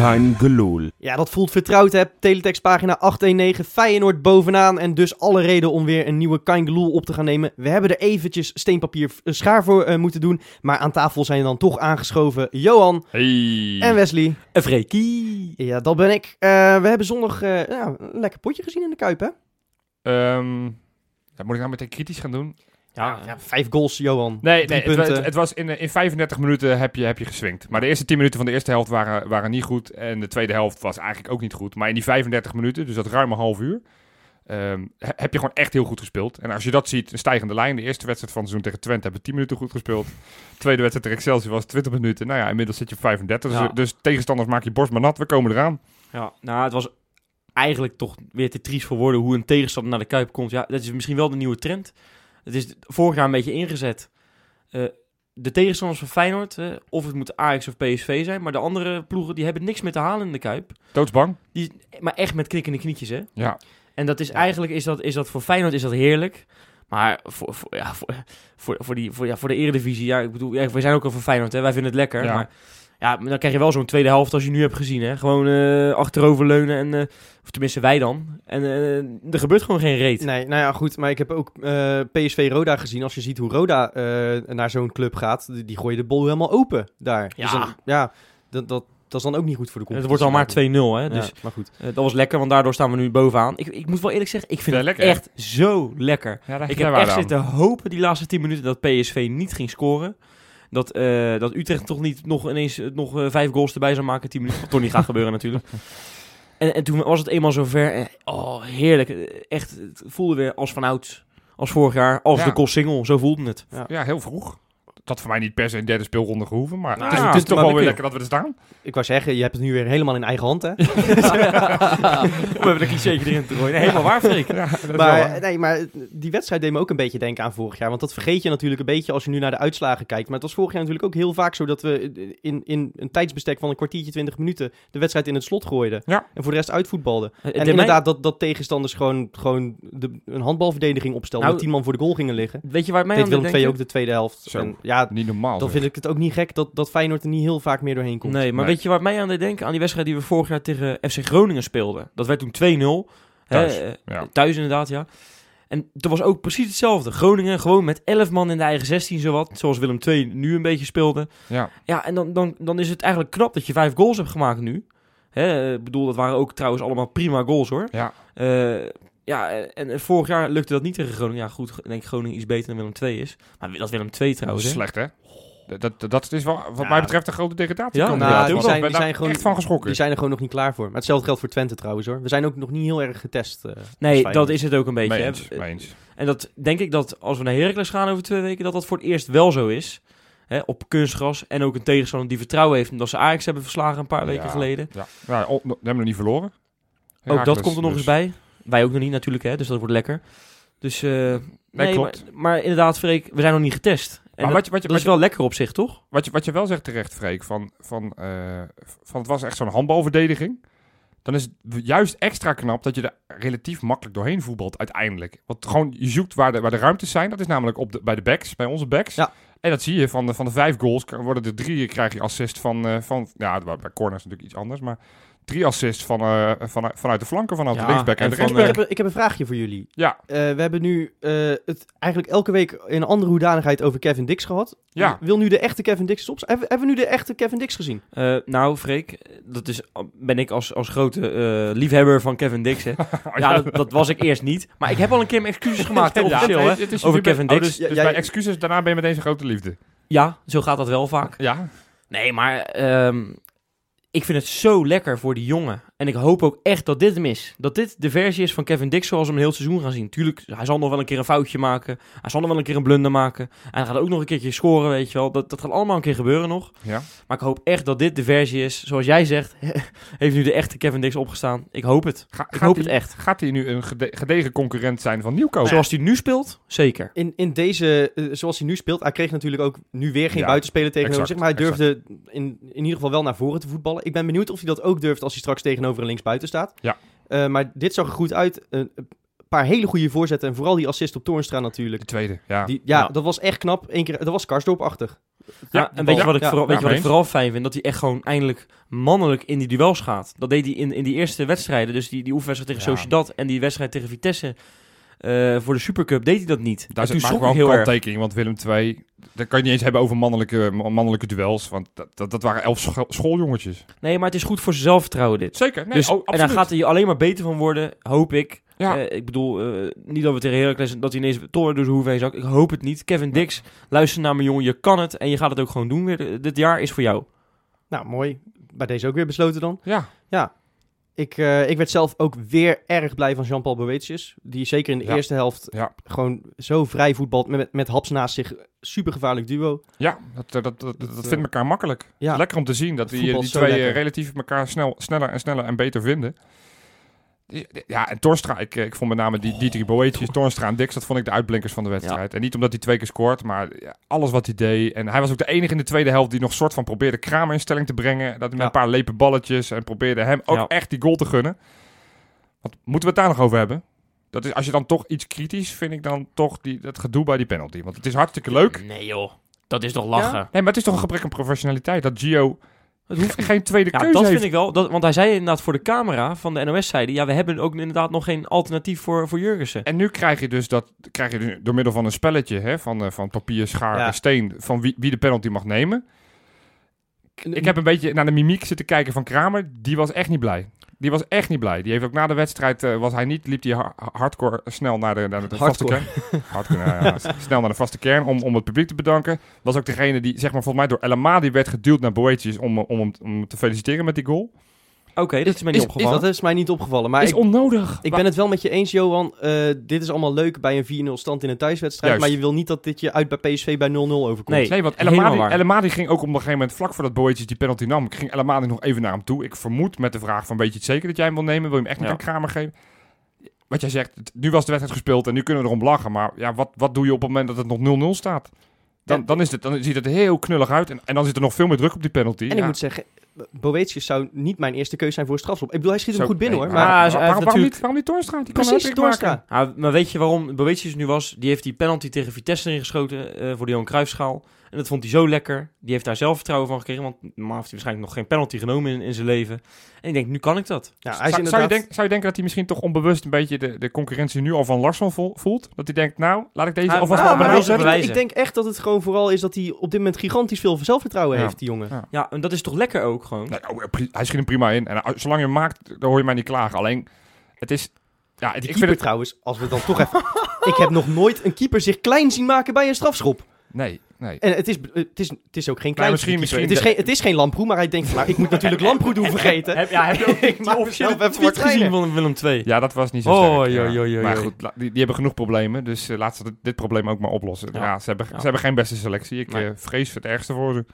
Kein geloel. Ja, dat voelt vertrouwd, hè? Teletext pagina 819, Feyenoord bovenaan. En dus alle reden om weer een nieuwe Kaingeloel op te gaan nemen. We hebben er eventjes steenpapier eh, schaar voor eh, moeten doen. Maar aan tafel zijn dan toch aangeschoven Johan Hey. en Wesley. Een freakie. Ja, dat ben ik. Eh, we hebben zondag eh, ja, een lekker potje gezien in de Kuip, hè? Ehm, ja, moet ik nou meteen kritisch gaan doen? Ja, ja, vijf goals, Johan. Nee, nee het, punten. het, het was in, in 35 minuten heb je, heb je geswingd. Maar de eerste 10 minuten van de eerste helft waren, waren niet goed. En de tweede helft was eigenlijk ook niet goed. Maar in die 35 minuten, dus dat ruim een half uur, ehm, he- heb je gewoon echt heel goed gespeeld. En als je dat ziet, een stijgende lijn. De eerste wedstrijd van het seizoen tegen Twente hebben we 10 minuten goed gespeeld. De tweede wedstrijd tegen Excelsior was 20 minuten. Nou ja, inmiddels zit je op 35. Ja. Dus, dus tegenstanders maak je borst maar nat. We komen eraan. Ja, nou, het was eigenlijk toch weer te triest voor woorden hoe een tegenstander naar de Kuip komt. Ja, dat is misschien wel de nieuwe trend. Het is vorig jaar een beetje ingezet. Eh, de tegenstanders van Feyenoord, of het moet Ajax of PSV zijn, maar de andere ploegen die hebben niks meer te halen in de Kuip. Doodsbang. Die, maar echt met knikkende knietjes, hè. Ja. En dat is eigenlijk, is dat, is dat voor Feyenoord is dat heerlijk. Maar voor, voor, ja, voor, voor, voor, die, voor, ja, voor de eredivisie, ja, ik bedoel, ja, zijn ook al van Feyenoord, hè. Wij vinden het lekker, Ja. maar... Ja, maar dan krijg je wel zo'n tweede helft als je nu hebt gezien, hè. Gewoon eh achteroverleunen en... eh, of tenminste wij dan. En eh, er gebeurt gewoon geen reet. Nee, nou ja, goed. Maar ik heb ook eh, PSV Roda gezien. Als je ziet hoe Roda eh, naar zo'n club gaat, die, die gooien de bol helemaal open daar. Ja. Dus dan- ja, dat, dat, dat is dan ook niet goed voor de het competitie. wordt al maar 2-0, hè. Ja, Dus maar goed. dat was lekker, want daardoor staan we nu bovenaan. Ik, ik moet wel eerlijk zeggen, ik vind Ja, het lekker, echt zo lekker. Ja, Ik heb echt aan. zitten hopen die laatste 10 minuten dat PSV niet ging scoren. Dat, eh, dat Utrecht toch niet nog ineens eh, nog eh, vijf goals erbij zou maken. 10 minuten. Toch niet gaat gebeuren natuurlijk. En, en toen was het eenmaal zover. En, oh, heerlijk. Echt, het voelde weer als vanouds. Als vorig jaar. Als Ja. de Kos single. Zo voelde het. Ja, heel vroeg. Dat voor mij niet per se een derde speelronde gehoeven. Maar Nou, het is, ja, het is toch wel weer lekker. lekker dat we er staan. Ik wou zeggen, je hebt het nu weer helemaal in eigen hand, hè? We hebben een cliché erin te gooien. Nee, helemaal waar, Freek. Ja, wel Maar, waar. nee, maar die wedstrijd deed me ook een beetje denken aan vorig jaar. Want dat vergeet je natuurlijk een beetje als je nu naar de uitslagen kijkt. Maar het was vorig jaar natuurlijk ook heel vaak zo dat we in, in een tijdsbestek van een kwartiertje, twintig minuten de wedstrijd in het slot gooiden. Ja. En voor de rest uitvoetbalden. En inderdaad, dat, dat tegenstanders gewoon, gewoon de, een handbalverdediging opstelden. Nou, met tien man voor de goal gingen liggen. Weet je waar het mij Deed aan Willem deed II ook de tweede helft. En ja, Niet normaal. dan zeg. vind ik het ook niet gek dat, dat Feyenoord er niet heel vaak meer doorheen komt. Nee, maar Nee. weet je waar het mij aan deed denken? Aan die wedstrijd die we vorig jaar tegen FC Groningen speelden. Dat werd toen 2-0. hè, Thuis, eh, ja. Thuis inderdaad, ja. En toen was ook precies hetzelfde. Groningen gewoon met 11 man in de eigen 16 zowat. Zoals Willem II nu een beetje speelde. Ja. Ja, en dan, dan, dan is het eigenlijk knap dat je vijf goals hebt gemaakt nu. Hè, ik bedoel, dat waren ook trouwens allemaal prima goals hoor. Ja. Eh, ja, en, en vorig jaar lukte dat niet tegen Groningen. Ja, goed, ik denk Groningen iets beter dan Willem II is. Maar dat Willem II Dat trouwens. is hè. slecht, hè? Dat, dat, dat is wel, wat Ja. mij betreft, een grote degradatie. Ja, nou, die zijn- ik ben die daar zijn gewoon- echt van geschrokken. Die zijn er gewoon nog niet klaar voor. Maar hetzelfde geldt voor Twente trouwens hoor. We zijn ook nog niet heel erg getest. eh, Nee, dat is het ook een beetje. Mee hè. eens, mee eens. En dat denk ik dat als we naar Heracles gaan over twee weken, dat dat voor het eerst wel zo is. Hè, op kunstgras. En ook een tegenstander die vertrouwen heeft omdat ze Ajax hebben verslagen een paar weken Ja. geleden. Ja, ja oh, we hebben nog niet verloren. Ook dat komt er nog dus- eens bij. Wij ook nog niet natuurlijk, hè, dus dat wordt lekker. Dus eh, nee, klopt. Maar, maar inderdaad, Freek, we zijn nog niet getest. En Maar dat, wat je, wat, je, dat wat, is wel lekker op zich, toch? wat, je, wat je wel zegt terecht, Freek, van, van, eh, van het was echt zo'n handbalverdediging. Dan is het juist extra knap dat je er relatief makkelijk doorheen voetbalt uiteindelijk. Want gewoon, je zoekt waar de, waar de ruimtes zijn. Dat is namelijk op de, bij de backs, bij onze backs. Ja. En dat zie je, van de, van de vijf goals worden er drie, krijg je assist van, eh, van ja, bij corners natuurlijk iets anders, maar drie assists van, eh, van, vanuit de flanken, vanuit Ja, de linksback en, en de van, Ik rechtsback. heb, ik heb een vraagje voor jullie. ja, Eh, we hebben nu eh, het eigenlijk elke week in een andere hoedanigheid over Kevin Dix gehad. Ja. Wil nu de echte Kevin Dix op? Hebben, hebben we nu de echte Kevin Dix gezien? Eh, nou, Freek, dat is, ben ik als, als grote eh, liefhebber van Kevin Dix. Hè. ja, dat, dat was ik eerst niet. Maar ik heb al een keer mijn excuses gemaakt, hè, officieel, het- hè, het is over Kevin oh, Dix. dus dus Ja, jij- bij excuses, daarna ben je meteen zijn grote liefde. Ja, zo gaat dat wel vaak. Ja, Nee, maar ehm, ik vind het zo lekker voor die jongen. En ik hoop ook echt dat dit hem is. Dat dit de versie is van Kevin Dix zoals we hem een heel seizoen gaan zien. Tuurlijk, hij zal nog wel een keer een foutje maken. Hij zal nog wel een keer een blunder maken. En hij gaat ook nog een keertje scoren, weet je wel. Dat, dat gaat allemaal een keer gebeuren nog. Ja. Maar ik hoop echt dat dit de versie is. Zoals jij zegt, heeft nu de echte Kevin Dix opgestaan. Ik hoop het. Ga- Ik gaat hoop hij- het echt. Gaat hij nu een gede- gedegen concurrent zijn van Nieuwkoop? Zoals hij nu speelt, zeker. In, in deze, eh, zoals hij nu speelt, hij kreeg natuurlijk ook nu weer geen Ja, buitenspeler tegenover exact, zich. Maar hij durfde in, in ieder geval wel naar voren te voetballen. Ik ben benieuwd of hij dat ook durft als hij straks tegenover een linksbuiten staat. Ja. Eh, maar dit zag er goed uit. Een paar hele goede voorzetten. En vooral die assist op Toornstra natuurlijk. De tweede, ja. Die, ja, Ja. dat was echt knap. Eén keer, dat was Karsdorp-achtig. Ja, en weet je wat ik, Ja, vooral, weet je wat ik vooral fijn vind? Dat hij echt gewoon eindelijk mannelijk in die duels gaat. Dat deed hij in, in die eerste wedstrijden. Dus die, die oefenwedstrijd tegen Ja. Sociedad en die wedstrijd tegen Vitesse eh, voor de Supercup deed hij dat niet. Daar is ik wel een heel erg. kanttekening, want Willem II... Daar kan je niet eens hebben over mannelijke, mannelijke duels, want dat, dat, dat waren elf scho- schooljongetjes. Nee, maar het is goed voor zijn zelfvertrouwen dit. Zeker, nee, dus, oh, en daar absoluut. gaat hij alleen maar beter van worden, hoop ik. Ja. Eh, ik bedoel, eh, niet dat we tegen Heracles, dat hij ineens toren door zijn hoeven heen zakt. Ik hoop het niet. Kevin Dix, luister naar me jongen, je kan het. En je gaat het ook gewoon doen weer. Dit jaar is voor jou. Nou, mooi. Bij deze ook weer besloten dan. Ja, Ik, eh, ik werd zelf ook weer erg blij van Jean-Paul Boetius. Die zeker in de Ja. eerste helft ja, gewoon zo vrij voetbalt. Met, met Haps naast zich. Super gevaarlijk duo. ja dat, dat, dat, dat, dat eh, vindt elkaar makkelijk. ja. Lekker om te zien dat die, die twee eh, lekker. relatief elkaar snel, sneller en sneller en beter vinden. Ja, en Torstra, ik, eh, ik vond met name die, die drie Boetjes, Torstra en Dix, dat vond ik de uitblinkers van de wedstrijd. En niet omdat hij twee keer scoort, maar alles wat hij deed. En hij was ook de enige in de tweede helft die nog soort van probeerde Kramer in stelling te brengen. Dat hij met een paar lepe balletjes en probeerde hem ook Ja. echt die goal te gunnen. Wat moeten we het daar nog over hebben? Dat is, als je dan toch iets kritisch, vind ik dan toch die, dat gedoe bij die penalty. Want het is hartstikke leuk. Nee joh, dat is toch lachen. Nee, maar het is toch een gebrek aan professionaliteit dat Gio Het hoeft ge- geen tweede Ja, keuze dat heeft. vind ik wel. Dat, want hij zei inderdaad voor de camera van de NOS, zei hij, ja, we hebben ook inderdaad nog geen alternatief voor, voor Jurgensen. En nu krijg je dus dat krijg je dus door middel van een spelletje hè, van, eh, van papier, schaar Ja. en steen van wie, wie de penalty mag nemen. Ik heb een beetje naar de mimiek zitten kijken van Kramer. Die was echt niet blij. Die was echt niet blij. Die heeft ook na de wedstrijd eh, was hij niet, liep hij ha- hardcore snel naar de, naar de vaste kern. Hardcore, ja, ja, snel naar de vaste kern om, om het publiek te bedanken. Was ook degene die, zeg maar, volgens mij door El Amadi werd geduwd naar Boetjes om, om, om hem te feliciteren met die goal. Oké, dat is mij niet is- is opgevallen. Dat is mij niet opgevallen. Maar is ik, onnodig. ik ben het wel met je eens, Johan. Eh, dit is allemaal leuk bij een 4-0 stand in een thuiswedstrijd. Juist. Maar je wil niet dat dit je uit bij PSV bij 0-0 overkomt. Nee. Nee, want El helemaal Amadi, waar. El Amadi ging ook op een gegeven moment, vlak voordat Boetjes die penalty nam, ging El Amadi nog even naar hem toe. Ik vermoed met de vraag van, weet je het zeker dat jij hem wil nemen? Wil je hem echt niet Ja. aan Kramer geven? Wat jij zegt, nu was de wedstrijd gespeeld en nu kunnen we erom lachen. Maar ja, wat, wat doe je op het moment dat het nog 0-0 staat? Dan, Ja. dan, is het, dan ziet het er heel knullig uit en, en dan zit er nog veel meer druk op die penalty. En ik moet zeggen, Boetius zou niet mijn eerste keuze zijn voor een strafschop. Ik bedoel, hij schiet hem Zo- goed binnen nee, hoor. maar- Maar waar- heeft waarom, waarom natuurlijk- niet, waarom niet Toornstra? Die precies. Ja, maar weet je waarom Boetius nu was? Die heeft die penalty tegen Vitesse erin geschoten eh, voor de Johan Cruijffschaal. En dat vond hij zo lekker. Die heeft daar zelfvertrouwen van gekregen. Want normaal heeft hij waarschijnlijk nog geen penalty genomen in, in zijn leven. En ik denk, nu kan ik dat. Ja, hij is Zou, zou, je denk- zou je denken dat hij misschien toch onbewust een beetje de, de concurrentie nu al van Larsson vo- voelt? Dat hij denkt, nou, laat ik deze Hij- alvast Ah, wel maar maar wil ik, bewijzen. denk echt dat het gewoon vooral is dat hij op dit moment gigantisch veel zelfvertrouwen Ja. heeft, die jongen. Ja. Ja, en dat is toch lekker ook gewoon. Oh, pri- hij schiet hem prima in. En uh, zolang je hem maakt, dan hoor je mij niet klagen. Alleen, het is... Ja, het- ik keeper vind het... trouwens, als we dan toch even... ik heb nog nooit een keeper zich klein zien maken bij een strafschop. Nee, nee. En het is, het is, het is ook geen klein misschien- misschien het, is de- geen, het is geen Lamproe, maar hij denkt van... Nou, ik moet natuurlijk Lamproe doen vergeten. Heb, ja, heb je ook tweet wat gezien van Willem II? Ja, dat was niet zo Oh, sterk. ja. joi, joi, maar goed, die, die hebben genoeg problemen. Dus uh, laat ze dit, dit probleem ook maar oplossen. Ja, Ja. ze, hebben, Ja. ze hebben geen beste selectie. Ik Nee. eh, vrees het ergste voor ze.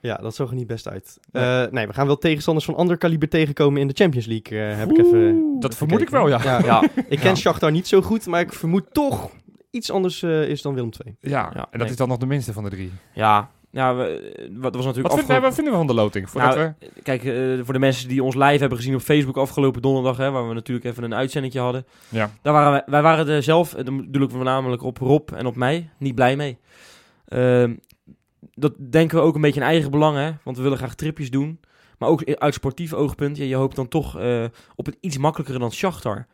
Ja, dat zag er niet best uit. Nee. Nee, nee we gaan wel tegenstanders van ander kaliber tegenkomen in de Champions League. eh, heb ik even... Dat vermoed ik wel, ja. Ja, Ja, ik ken Ja. Shakhtar niet zo goed, maar ik vermoed toch iets anders eh, is dan Willem II. Ja, Ja, en dat nee. is dan nog de minste van de drie. ja. ja we, wat was natuurlijk Wat, vind, wat vinden we van de loting? Voordat Nou, we... Kijk, eh, voor de mensen die ons live hebben gezien op Facebook afgelopen donderdag, hè, waar we natuurlijk even een uitzendingje hadden. Ja. Daar waren wij, wij waren er zelf, eh, dan bedoel ik voornamelijk op Rob en op mij, niet blij mee. Ehm, dat denken we ook een beetje in eigen belang, hè, want we willen graag tripjes doen. Maar ook uit sportief oogpunt, ja, je hoopt dan toch eh, op het iets makkelijker dan Shakhtar.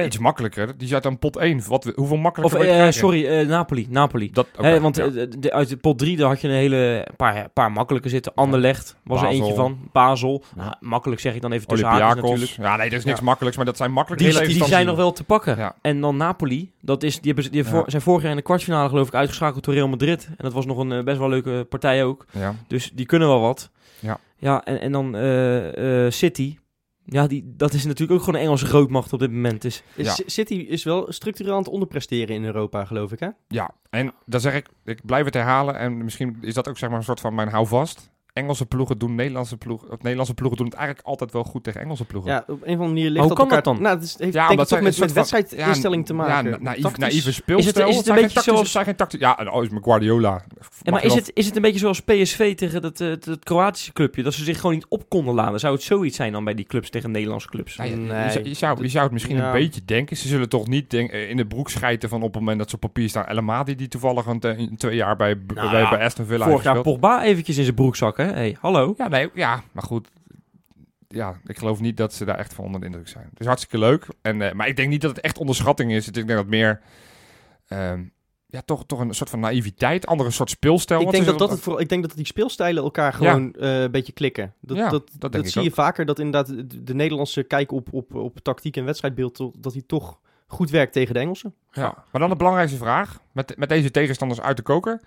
Iets makkelijker. Die zat aan pot 1. Wat, hoeveel Of, makkelijker je eh, sorry, eh, Napoli. Napoli. Dat, want ja. eh, de, uit de pot 3 daar had je een hele paar, paar makkelijke zitten. Anderlecht was er eentje van. Basel. Nou, makkelijk zeg ik dan even tussen haakjes natuurlijk. Ja, nee, er is niks Ja. makkelijks, maar dat zijn makkelijke Die, die zijn nog wel te pakken. Ja. En dan Napoli, dat is, die, hebben, ze- die voor- zijn vorig jaar in de kwartfinale geloof ik uitgeschakeld door Real Madrid. En dat was nog een best wel leuke partij ook. Dus die kunnen wel wat. Ja. Ja, en, en dan City. Ja, die, dat is natuurlijk ook gewoon een Engelse grootmacht op dit moment. Dus Ja. City is wel structureel aan het onderpresteren in Europa, geloof ik, hè? Ja, en dan zeg ik, ik blijf het herhalen en misschien is dat ook zeg maar een soort van mijn houvast. Engelse ploegen doen Nederlandse ploegen, of Nederlandse ploegen doen het eigenlijk altijd wel goed tegen Engelse ploegen. Ja, op een of andere manier ligt hoe dat kan elkaar... dat dan? Nou, het is, heeft Ja, denk ik toch met, een met wedstrijdinstelling te maken. Ja, naïef, naïeve speelstijl. is het een zijn beetje geen tactisch- zoals- zijn geen ja, oh, is mijn Guardiola. Ja, maar is wel- het, is het een beetje zoals PSV tegen dat, het, het Kroatische clubje? Dat ze zich gewoon niet op konden laden. Zou het zoiets zijn dan bij die clubs tegen Nederlandse clubs? Nee. je, zou, je, zou, je zou het misschien Ja. een beetje denken. Ze zullen toch niet denk, in de broek schijten van op het moment dat ze op papier staan. El Amadi die toevallig een, een twee jaar bij, Nou bij, ja, bij Aston Villa Vorig heeft jaar. Pogba eventjes in zijn broekzak, hè? Hey, hallo. Ja, nee, ja, maar goed. Ja, ik geloof niet dat ze daar echt van onder de indruk zijn. Het is hartstikke leuk. En, eh, maar ik denk niet dat het echt onderschatting is. Ik denk dat meer... ehm, ja, toch, toch een soort van naïviteit. Andere soort speelstijl. Ik denk dat, dat het vooral, ik denk dat die speelstijlen elkaar gewoon eh, een beetje klikken. Dat, Ja, dat, dat zie ook. je vaker, dat inderdaad de, de Nederlandse kijk op, op, op tactiek en wedstrijdbeeld, dat die toch goed werkt tegen de Engelsen. Ja. Maar dan de belangrijkste vraag. Met, met deze tegenstanders uit de koker.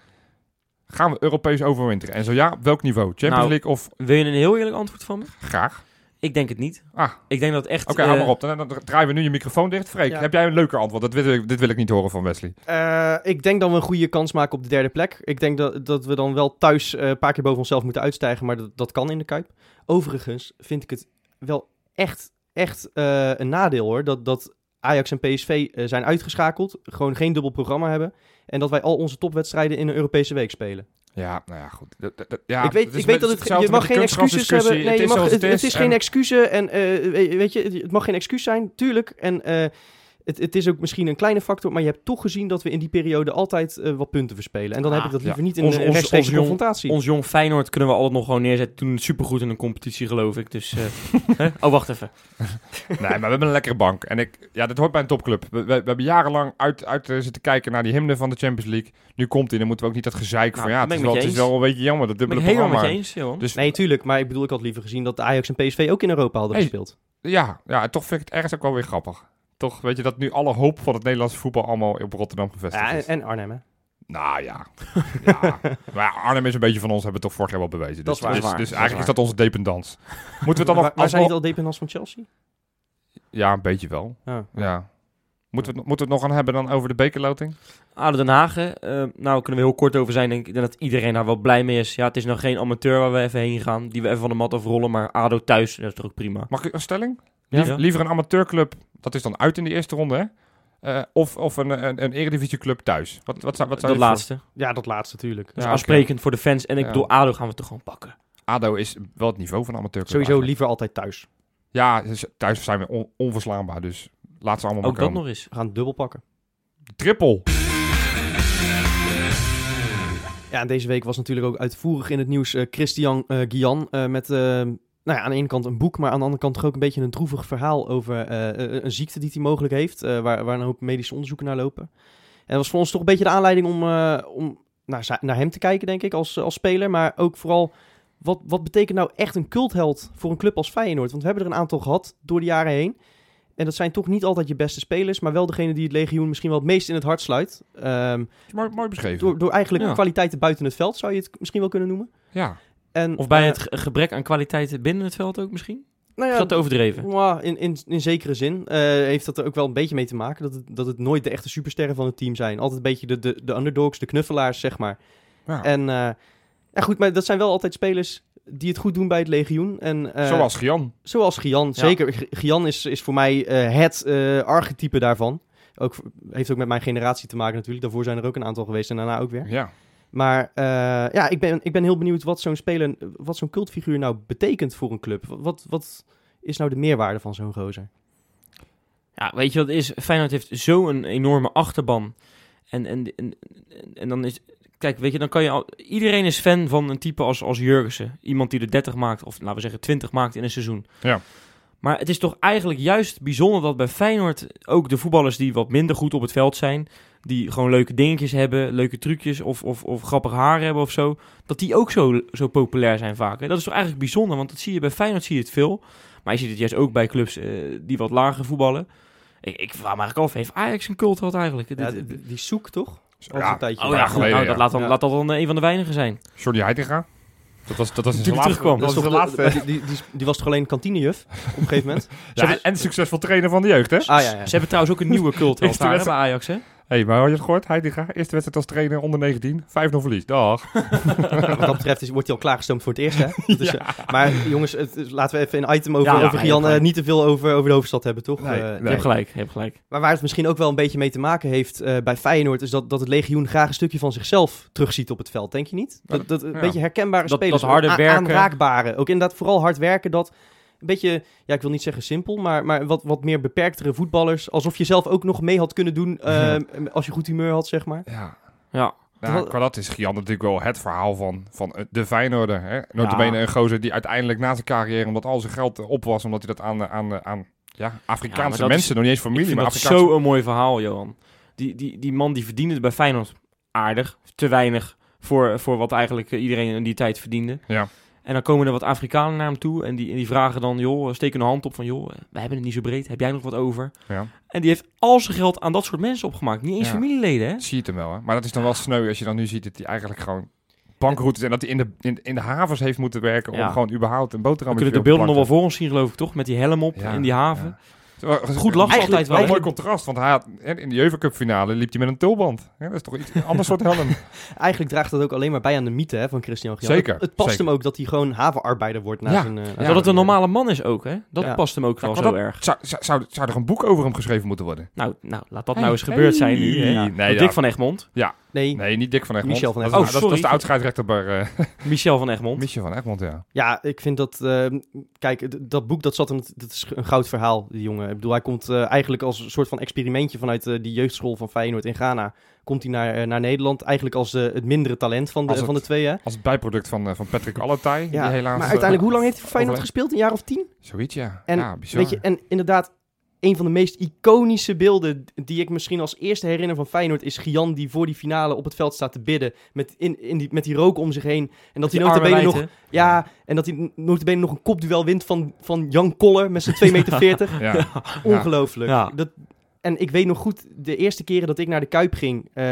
Gaan we Europees overwinteren? En zo ja, op welk niveau? Champions Nou, League of Wil je een heel eerlijk antwoord van me? graag? Ik denk het niet. Ah, Ik denk dat het echt... oké, eh, hou maar op. Dan, dan draaien we nu je microfoon dicht. Freek, Ja. heb jij een leuker antwoord? Dat wil ik, dit wil ik niet horen van Wesley. Eh, ik denk dat we een goede kans maken op de derde plek. Ik denk dat, dat we dan wel thuis eh, een paar keer boven onszelf moeten uitstijgen, maar dat, dat kan in de Kuip. Overigens vind ik het wel echt, echt eh, een nadeel hoor, dat, dat Ajax en PSV eh, zijn uitgeschakeld, gewoon geen dubbel programma hebben en dat wij al onze topwedstrijden in een Europese week spelen. Ja, nou ja, goed. Dat- dat- dat- ja, ik weet, ik weet dat het, je mag geen excuses hebben. Nee, je het is mag, het, het is geen en- excuus en eh, we- weet je, het mag geen excuus zijn, tuurlijk. En eh, het, het is ook misschien een kleine factor, maar je hebt toch gezien dat we in die periode altijd eh, wat punten verspelen. En dan Ah, heb ik dat ja. liever niet in Ons- een confrontatie. Ons jong Feyenoord kunnen we altijd nog gewoon neerzetten. Toen het supergoed in een competitie, geloof ik. Dus, eh, hè? Oh, wacht even. Nee, maar we hebben een lekkere bank. En ik, ja, dit hoort bij een topclub. We, we, we hebben jarenlang uit, uit eh, zitten kijken naar die hymne van de Champions League. Nu komt hij, dan moeten we ook niet dat gezeik Nou, van ja, dat het is, wel, het is wel een beetje jammer, dat Ben ik dubbele helemaal met programma. je eens. Dus Nee, tuurlijk. Maar ik bedoel, ik had liever gezien dat Ajax en PSV ook in Europa hadden Hey. gespeeld. ja, ja, en toch vind ik het ergens ook wel weer grappig. Toch, weet je, dat nu alle hoop van het Nederlandse voetbal allemaal op Rotterdam gevestigd Ja, is. en, en Arnhem, hè? Nou ja. ja. Maar ja, Arnhem is een beetje van ons, hebben we toch vorig jaar wel bewezen. Dat Dus, is waar. dus, dus Dat is eigenlijk is dat onze dependance. Moeten we het dan nog... Waar zijn niet al dependants van Chelsea? Ja, een beetje wel. Ja. Ja. Moeten we, het- moeten we het nog gaan hebben dan over de bekerloting? ADO Den Haag. Eh, nou kunnen we heel kort over zijn. Denk ik denk dat iedereen daar wel blij mee is. Ja, het is nog geen amateur waar we even heen gaan. Die we even van de mat afrollen. Maar ADO thuis, dat is toch ook prima. Mag ik een stelling? Ja. Liever een amateurclub, dat is dan uit in de eerste ronde, hè? Eh, of of een, een, een eredivisieclub thuis. Wat, wat zou, wat zou dat laatste. Ja, dat laatste natuurlijk. Dat is Ja, aansprekend voor de fans. En ik Ja. bedoel, ADO gaan we toch gewoon pakken. ADO is wel het niveau van amateurclub. Sowieso eigenlijk. liever altijd thuis. Ja, dus thuis zijn we on- onverslaanbaar, dus laat ze allemaal Ook maar dat komen. nog eens. We gaan dubbel pakken. Triple. Ja, en deze week was natuurlijk ook uitvoerig in het nieuws eh, Christian eh Guian eh, met eh, nou ja, aan de ene kant een boek, maar aan de andere kant toch ook een beetje een droevig verhaal over eh, een- een ziekte die hij mogelijk heeft, eh, waar, waar een hoop medische onderzoeken naar lopen. En dat was voor ons toch een beetje de aanleiding om, eh, om naar, naar hem te kijken, denk ik, als, als speler, maar ook vooral wat, wat betekent nou echt een cultheld voor een club als Feyenoord? Want we hebben er een aantal gehad door de jaren heen. En dat zijn toch niet altijd je beste spelers, maar wel degene die het legioen misschien wel het meest in het hart sluit. Ehm, Mooi, mooi beschreven. door, door eigenlijk Ja. kwaliteiten buiten het veld, zou je het misschien wel kunnen noemen. Ja. En, Of bij eh, het ge- gebrek aan kwaliteiten binnen het veld ook misschien? nou Is dat te overdreven? in, in, in zekere zin eh, heeft dat er ook wel een beetje mee te maken. Dat het, dat het nooit de echte supersterren van het team zijn. Altijd een beetje de, de, de underdogs, de knuffelaars, zeg maar. ja. En eh, ja, goed, maar dat zijn wel altijd spelers die het goed doen bij het legioen. En, eh, Zoals Gian. Zoals Gian, Ja. zeker. Gian is, is voor mij eh, het eh, archetype daarvan. Ook, heeft ook met mijn generatie te maken natuurlijk. Daarvoor zijn er ook een aantal geweest en daarna ook weer. Ja. Maar eh, ja, ik ben, ik ben heel benieuwd wat zo'n speler, wat zo'n cultfiguur nou betekent voor een club. Wat, wat, is nou de meerwaarde van zo'n gozer? Ja, weet je wat het is? Feyenoord heeft zo'n enorme achterban. En, en, en, en, en dan is... Kijk, weet je, dan kan je al... Iedereen is fan van een type als, als Jurgensen. Iemand die er 30 maakt, of laten we zeggen 20 maakt in een seizoen. Ja. Maar het is toch eigenlijk juist bijzonder dat bij Feyenoord ook de voetballers die wat minder goed op het veld zijn, die gewoon leuke dingetjes hebben, leuke trucjes of, of, of grappig haar hebben of zo, dat die ook zo, zo populair zijn vaak. Dat is toch eigenlijk bijzonder, want dat zie je bij Feyenoord zie je het veel. Maar je ziet het juist ook bij clubs eh, die wat lager voetballen. Ik, ik vraag me eigenlijk af, heeft Ajax een cult gehad eigenlijk? Ja, die, die zoek toch? Al Ja. een tijdje. oh ja, goed, nou, dat laat, dan, Ja. laat dat dan eh, een van de weinigen zijn. Jordi Heitinga. Dat was, dat was Toen laatste- terugkwam. Dat was de laatste. die, die, die, die was toch alleen kantinejuf op een gegeven moment? Ja, en succesvol trainer van de jeugd, hè? Ah ja, ja. Ze hebben trouwens ook een nieuwe cult daar bij. Ajax, hè? Hey, maar had je het gehoord? Heitinga, eerste wedstrijd als trainer onder 19. 5-0 verlies. Dag. Wat dat betreft is, wordt hij al klaargestoomd voor het eerst, hè? Dat is, eh, maar jongens, het, laten we even een item over, Ja, over Gian eh, niet te veel over, over de hoofdstad hebben, toch? Nee, Eh, nee. Je hebt gelijk, je hebt gelijk. Maar waar het misschien ook wel een beetje mee te maken heeft bij Feyenoord... is dat, dat het legioen graag een stukje van zichzelf terugziet op het veld, denk je niet? Dat, dat een Ja. beetje herkenbare Dat- spelers. dat harde werken. Aanraakbare. Ook inderdaad vooral hard werken, dat... Een beetje, ja, ik wil niet zeggen simpel, maar, maar wat, wat meer beperktere voetballers. Alsof je zelf ook nog mee had kunnen doen eh, als je goed humeur had, zeg maar. Ja. Ja. Ja, qua dat is Gian natuurlijk wel het verhaal van, van eh, de Feyenoorder. Hè? Notabene een gozer die uiteindelijk na zijn carrière, omdat al zijn geld op was, omdat hij dat aan, aan, aan ja, Ja, Afrikaanse mensen, is- nog niet eens Ik familie, vind maar dat Afrikaanse... zo een mooi verhaal, Johan. Die, die, die man die verdiende het bij Feyenoord aardig. Te weinig voor, voor wat eigenlijk iedereen in die tijd verdiende. Ja. En dan komen er wat Afrikanen naar hem toe. En die, en die vragen dan, joh, steken een hand op van... joh, wij hebben het niet zo breed. Heb jij nog wat over? Ja. En die heeft al zijn geld aan dat soort mensen opgemaakt. Niet eens Ja. familieleden, hè? Zie je het hem wel, hè? Maar dat is dan wel sneu als je dan nu ziet dat hij eigenlijk gewoon bankroet is en dat hij in de, in, in de havens heeft moeten werken Ja. om gewoon überhaupt een boterham kunnen de beelden nog wel voor ons zien, geloof ik, toch? Met die helm op Ja, in die haven. Goed lachen altijd wel. Een mooi contrast, want hij had, in de Juve Cup finale liep hij met een tulband. Ja, dat is toch iets een ander soort helm. Eigenlijk draagt dat ook alleen maar bij aan de mythe hè, van Christian Gian. Zeker, Het, het past zeker. hem ook dat hij gewoon havenarbeider wordt na Ja. zijn... eh, dat het een normale man is ook, hè? Dat Ja. past hem ook Ja, wel zo dat- erg. Zou, zou, zou, er een boek over hem geschreven moeten worden? Nou, nou, laat dat Hey, nou eens gebeurd zijn nu. Hè? Ja. Nee, Dick ja. van Egmond. Nee, Nee, niet Dick van Egmond. Michel van Dat is- Egmond. Dat, Oh, dat is de sorry. oud-scheidsrechter bij eh, Michel van Egmond. Michel van Egmond, ja. Ja, ik vind dat... eh, kijk, dat boek, dat, zat een, dat is een goud verhaal, die jongen. Ik bedoel, hij komt eh, eigenlijk als een soort van experimentje vanuit eh, die jeugdschool van Feyenoord in Ghana. Komt hij naar, eh, naar Nederland, eigenlijk als het mindere talent van de, het- van de twee, hè? Als het bijproduct van, eh, van Patrick Allertij, Ja, die helaas... maar uiteindelijk, hoe lang heeft hij voor Feyenoord gespeeld? Een jaar of tien? Zoiets, ja. En, ja. Weet je, en inderdaad, een van de meest iconische beelden die ik misschien als eerste herinner van Feyenoord is Gian die voor die finale op het veld staat te bidden met, in, in die, met die rook om zich heen. En dat hij notabene nog, ja, en dat hij notabene nog een kopduel wint van, van Jan Koller met zijn 2,40 meter. Ja. Ongelooflijk. Ja. Dat, en ik weet nog goed, de eerste keren dat ik naar de Kuip ging, eh,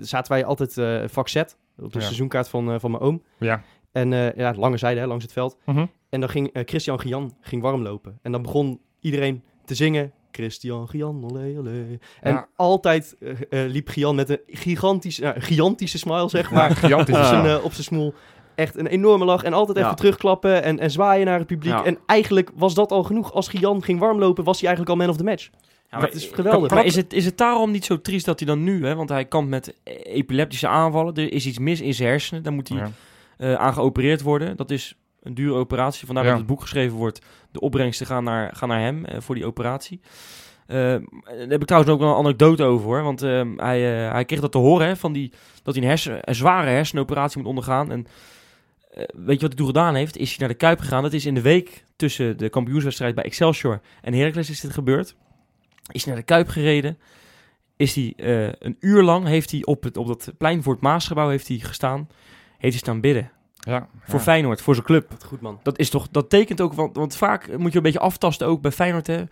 zaten wij altijd eh vak Z, op de Ja. seizoenkaart van, eh, van mijn oom. Ja. En eh, ja, lange zijde, hè, langs het veld. Mhm. En dan ging Christian Gian ging warm lopen. En dan begon iedereen te zingen. Christian Gian, olé, olé. En Ja. altijd eh, eh, liep Gian met een gigantische, gigantische smile, zeg maar, Maar gigantisch. op, Ja. zijn, eh, op zijn smoel. Echt een enorme lach. En altijd Ja. even terugklappen en, en zwaaien naar het publiek. Ja. En eigenlijk was dat al genoeg. Als Gian ging warmlopen, was hij eigenlijk al man of the match. Ja, dat is geweldig. Maar is het, is het daarom niet zo triest dat hij dan nu, hè, want hij kampt met epileptische aanvallen, er is iets mis in zijn hersenen, daar moet hij Ja. eh, aan geopereerd worden. Dat is een dure operatie, vandaar Ja. dat het boek geschreven wordt. De opbrengsten gaan naar, gaan naar hem eh, voor die operatie. Eh, daar heb ik trouwens ook wel een anekdote over hoor. Want eh, hij, eh, hij kreeg dat te horen hè, van die, dat hij een, hersen, een zware hersenoperatie moet ondergaan. En weet je wat hij toen gedaan heeft? Is hij naar de Kuip gegaan. Dat is in de week tussen de kampioenswedstrijd bij Excelsior en Heracles is dit gebeurd. Is hij naar de Kuip gereden. Is hij een uur lang heeft hij op, het, op dat plein voor het Maasgebouw heeft hij gestaan. Heeft hij staan bidden. Ja. Voor ja. Feyenoord, voor zijn club. Wat goed, man. Dat is toch, dat tekent ook, want, want vaak moet je een beetje aftasten ook bij Feyenoord. Hè.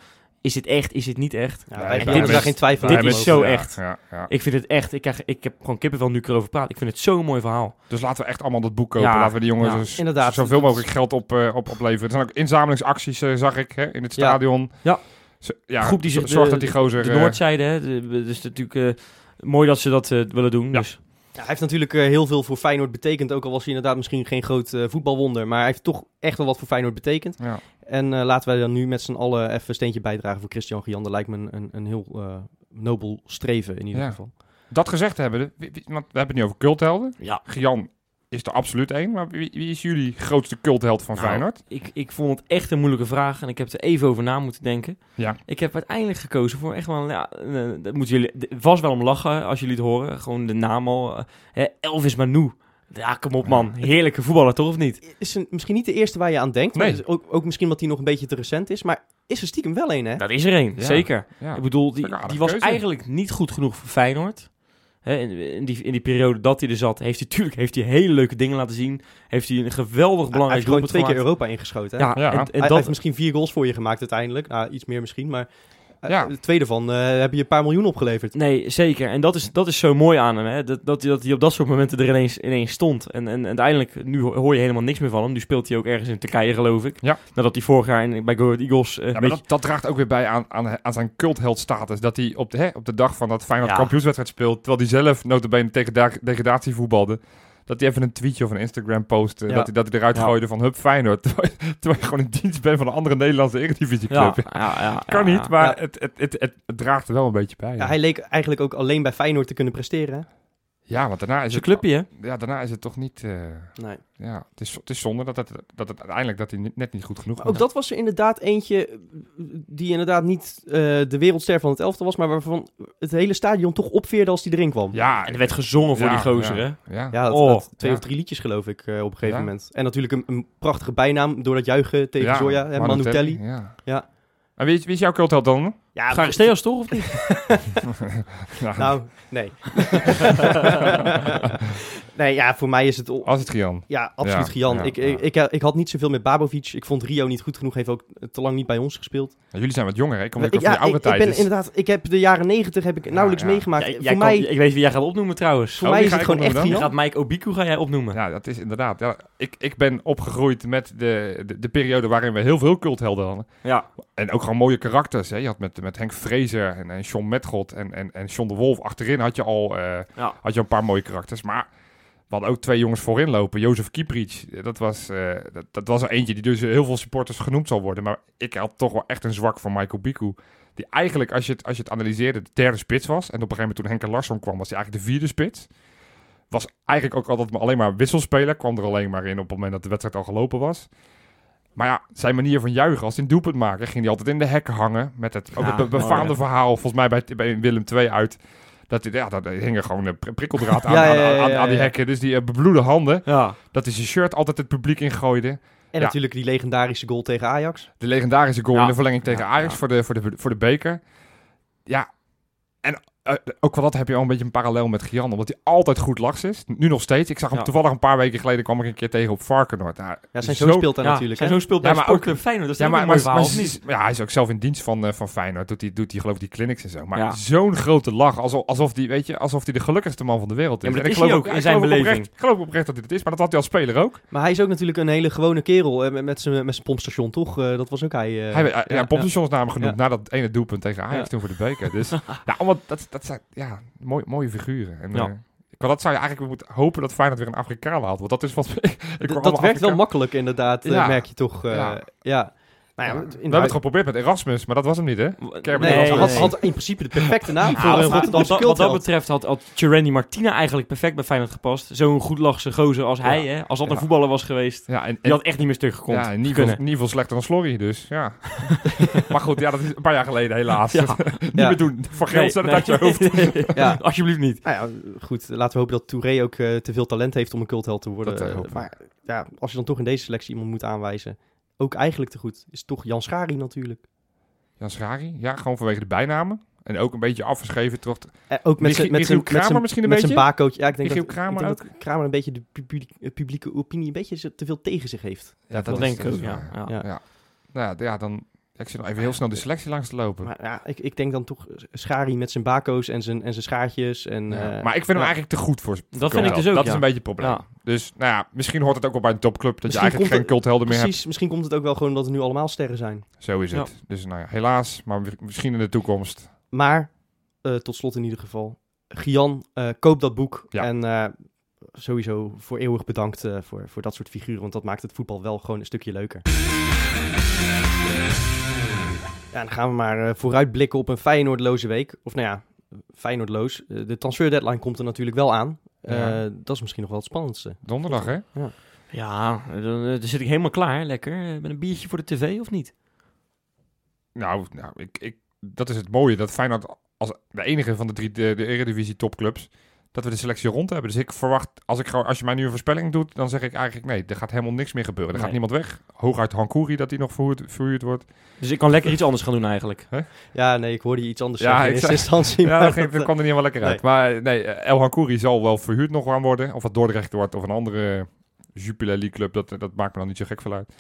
Is dit echt, is dit niet echt? Ja, wij dit is- daar geen twijfel dit is over. zo Ja, echt. Ja, ja. Ik vind het echt, ik, krijg, ik heb gewoon kippenvel nu ik erover praat. Ik vind het zo'n mooi verhaal. Dus laten we echt allemaal dat boek kopen. Ja, Laten we die jongens ja. dus Inderdaad. zoveel mogelijk geld op, eh, op, opleveren. Er zijn ook inzamelingsacties, eh, zag ik, hè, in het stadion. Ja. Zo- ja groep die zich zorgt de- dat die gozer... De eh, Noordzijde, hè. De, de- dus natuurlijk eh, mooi dat ze dat willen doen. Ja. Dus. Ja, hij heeft natuurlijk eh, heel veel voor Feyenoord betekend. Ook al was hij inderdaad misschien geen groot eh, voetbalwonder. Maar hij heeft toch echt wel wat voor Feyenoord betekend. ja. En eh, laten wij dan nu met z'n allen even een steentje bijdragen voor Christian Gian. Dat lijkt me een, een, een heel nobel streven in ieder Ja. geval. Dat gezegd hebben, want we hebben het nu over culthelden. Ja. Gian is er absoluut één. Maar wie, wie is jullie grootste cultheld van Nou, Feyenoord? Ik, ik vond het echt een moeilijke vraag en ik heb er even over na moeten denken. Ja. Ik heb uiteindelijk gekozen voor echt wel, een- ja, eh, dat moeten jullie vast wel om lachen als jullie het horen. Gewoon de naam al. eh, hè, Elvis Manu. Ja, kom op man. Heerlijke voetballer, toch of niet? Is een, misschien niet de eerste waar je aan denkt. Nee. maar is ook, ook misschien omdat hij nog een beetje te recent is. Maar is er stiekem wel een, hè? Dat is er één, Ja. zeker. Ja. Ik bedoel, die, die was keuze. eigenlijk niet goed genoeg voor Feyenoord. Hè, in, in, die, in die periode dat hij er zat, heeft hij natuurlijk heeft hij hele leuke dingen laten zien. Heeft hij een geweldig hij belangrijk heeft gewoon doelpunt twee keer gemaakt. Europa ingeschoten. Hè? Ja, Ja. en, en hij, hij dat, heeft misschien vier goals voor je gemaakt uiteindelijk. Nou, iets meer misschien. Maar Ja. De tweede van eh, heb je een paar miljoen opgeleverd. Nee, zeker. En dat is, dat is zo mooi aan hem. Hè? Dat, dat, hij- dat hij op dat soort momenten er ineens, ineens stond. En, en uiteindelijk, nu ho- hoor je helemaal niks meer van hem. Nu speelt hij ook ergens in Turkije, geloof ik. Ja. Nadat hij vorig jaar in, bij Go Ahead Eagles... eh, Ja, een maar beetje- dat, dat draagt ook weer bij aan, aan, aan zijn cultheldstatus. Dat hij op de, hè, op de dag van dat Feyenoord Ja. kampioenswedstrijd speelt... terwijl hij zelf notabene tegen da- degradatie voetbalde... dat hij even een tweetje of een Instagram post... Ja. dat, hij, dat hij eruit Ja. gooide van Hup Feyenoord... terwijl, je- terwijl je gewoon in dienst bent van een andere Nederlandse eredivisieclub. ja, ja, ja, Kan ja, niet, maar Ja. Het, het, het, het, het draagt er wel een beetje bij. Hij leek eigenlijk ook alleen bij Feyenoord te kunnen presteren. Ja, want daarna is het... clubje, hè? Ja, daarna is het toch niet... eh, Nee. ja, het is, het is zonde dat het, dat het uiteindelijk dat hij niet- net niet goed genoeg was. ook dat was er inderdaad eentje eh, die inderdaad niet eh, de wereldster van het elftal was, maar waarvan het hele stadion toch opveerde als die erin kwam. Ja, En er werd gezongen voor ja, die gozer, ja, hè? Ja, Ja, dat, Oh, dat- twee ja. of drie liedjes geloof ik op een gegeven Ja. moment. En natuurlijk een, een prachtige bijnaam door dat juichen tegen Ja, Zoya, hè, Manu Telly. Ja. Ja. En wie, is- wie is jouw cultheld dan? Ja, Charisteos toch, of niet? Nou, nee. nee, ja, voor mij is het... het Gian. Ja, absoluut Ja, Gian. ja, ik, ja. Ik, ik, ik had niet zoveel met Babovic. Ik vond Rio niet goed genoeg. Heeft ook te lang niet bij ons gespeeld. Ja, jullie zijn wat jonger, hè? Ik kom ik, ja, oude ik, ik tijd. ben dus- inderdaad... Ik heb de jaren negentig heb ik nauwelijks ja. meegemaakt. Voor kan- mij, ik weet wie jij gaat opnoemen, trouwens. voor Oh, mij wie is het ik gewoon echt Gian. gaat Mike Obiku ga jij opnoemen. Ja, dat is inderdaad. Ja, ik, ik ben opgegroeid met de, de, de periode waarin we heel veel culthelden hadden. Ja. En ook gewoon mooie karakters. Hè? Je had met, met Henk Vrezer en, en John Metgod en, en, en John de Wolf. Achterin had je al eh, Ja. had je een paar mooie karakters. Maar we hadden ook twee jongens voorin lopen. Jozef Kieprich. Dat was, eh, dat, dat was er eentje die dus heel veel supporters genoemd zal worden. Maar ik had toch wel echt een zwak voor Michael Biku. Die eigenlijk, als je, het, als je het analyseerde, de derde spits was. En op een gegeven moment toen Henke Larsson kwam, was hij eigenlijk de vierde spits. Was eigenlijk ook altijd maar alleen maar wisselspeler. Kwam er alleen maar in op het moment dat de wedstrijd al gelopen was. Maar ja, zijn manier van juichen als hij een doelpunt maakte, ging hij altijd in de hekken hangen. Met het, ook Ja, het be- befaamde verhaal, volgens mij bij, bij Willem II uit. Dat hij, ja, dat hing er gewoon een pri- prikkeldraad aan, Ja, ja, aan, aan, die hekken. Dus die eh, bebloede handen. Ja. Dat hij zijn shirt altijd het publiek ingooide. En natuurlijk die legendarische goal tegen Ajax. De legendarische goal in de verlenging tegen Ja, Ajax ja. Voor, de, voor, de, voor de beker. Ja, en eh, ook wel dat heb je al een beetje een parallel met Gian. Omdat hij altijd goed lachs is. Nu nog steeds. Ik zag hem Ja. toevallig een paar weken geleden kwam ik een keer tegen op Varkenoord. Nou, Ja, zijn zo- speelt daar Ja, natuurlijk. zijn zoon speelt bij Ja, maar ook- Feyenoord. Dat is Ja, maar, niet? ja, hij is ook zelf in dienst van, eh, van Feyenoord. Doet hij, doet hij geloof ik die clinics en zo. Maar Ja. zo'n grote lach. Alsof, alsof die, weet je, alsof hij de gelukkigste man van de wereld is. Ja, maar En dat ik is geloof hij ook, in zijn beleving. Oprecht, ik geloof oprecht dat hij dat is. Maar dat had hij als speler ook. Maar hij is ook natuurlijk een hele gewone kerel. eh, met- met zijn met zijn pompstation, toch? Dat was ook hij. hij, ja, Pompstation is naam genoemd na dat ene doelpunt tegen Ajax Ja. toen voor de beker. Dus ja, allemaal, dat, dat zijn ja, mooi, mooie figuren. En, Ja. ik, dat zou je eigenlijk moeten hopen dat Feyenoord weer een Afrikaan haalt. Want dat is wat... ik dat werkt wel makkelijk inderdaad, eh, Ja. merk je toch. eh, ja. Ja. Nou ja, we hebben het geprobeerd met Erasmus, maar dat was hem niet, hè? Kerben Nee, had, in principe de perfecte naam voor een wat, Rotterdamse dat, wat dat cultheld. betreft had, had Martina eigenlijk perfect bij Feyenoord gepast. Zo'n goedlachse gozer als hij, hè? Als dat een Ja. voetballer was geweest, Ja, en, die had echt niet meer stuk gekomen. ja, in ieder geval, kunnen. in ieder geval slechter dan Slorry, dus ja. maar goed, ja, dat is een paar jaar geleden helaas. Ja. niet Ja. meer doen. Voor geld, zet het uit je hoofd. Ja. Alsjeblieft niet. Nou ja, goed. Laten we hopen dat Touré ook eh, te veel talent heeft om een cultheld te worden. Dat, eh, maar ja, als je dan toch in deze selectie iemand moet aanwijzen, ook eigenlijk te goed, is toch Jan Schari natuurlijk. Jan Schrari, ja, gewoon vanwege de bijnamen. En ook een beetje afgeschreven toch. Eh, ook met zijn met zijn met Kramer zijn misschien een met zijn beetje? baakcoach. Ja, ik denk Michiel dat, Kramer ik denk dat Kramer een beetje de publiek, eh, publieke opinie een beetje te veel tegen zich heeft. Ja, dat denk ik ook, ja. Ja. Ja. Nou ja, ja, dan... Ik zit nog even heel snel de selectie langs te lopen. Maar ja, ik, ik denk dan toch Schari met zijn bako's en zijn, en zijn schaartjes. En, Ja. eh, maar ik vind hem eigenlijk te goed voor Dat vind ik dus ook, Dat ja. is een beetje het probleem. Ja. Dus nou ja, misschien hoort het ook wel bij een topclub... dat je eigenlijk geen culthelden meer hebt. Precies, misschien komt het ook wel gewoon omdat er nu allemaal sterren zijn. Zo is het. Dus nou ja, helaas. Maar misschien in de toekomst. Maar, eh, tot slot in ieder geval, Gian, eh, koop dat boek. Ja. En eh, sowieso voor eeuwig bedankt eh, voor, voor dat soort figuren, want dat maakt het voetbal wel gewoon een stukje leuker. Ja, dan gaan we maar eh, vooruitblikken op een Feyenoordloze week. Of nou ja, Feyenoordloos. Eh, de transfer deadline komt er natuurlijk wel aan. Eh, Ja. dat is misschien nog wel het spannendste. Donderdag, hè? Ja, dan, eh, dan zit ik helemaal klaar, lekker. Met een biertje voor de tv, of niet? Nou, nou ik, ik, dat is het mooie. Dat Feyenoord als de enige van de drie de, de Eredivisie topclubs... dat we de selectie rond hebben. Dus ik verwacht, als, ik gewoon, als je mij nu een voorspelling doet... dan zeg ik eigenlijk nee, er gaat helemaal niks meer gebeuren. Er gaat niemand weg. Hooguit Hankouri dat hij nog verhuurd, verhuurd wordt. Dus ik kan lekker iets anders gaan doen eigenlijk. Ja, nee, ik hoorde je iets anders Ja, zeggen in eerste instantie. Ja, dat, dat, dat kwam er niet helemaal lekker uit. Maar nee, El Hankouri zal wel verhuurd nog gaan worden. Of het Dordrecht wordt of een andere Jupiler League club. Dat, dat maakt me dan niet zo gek veel uit.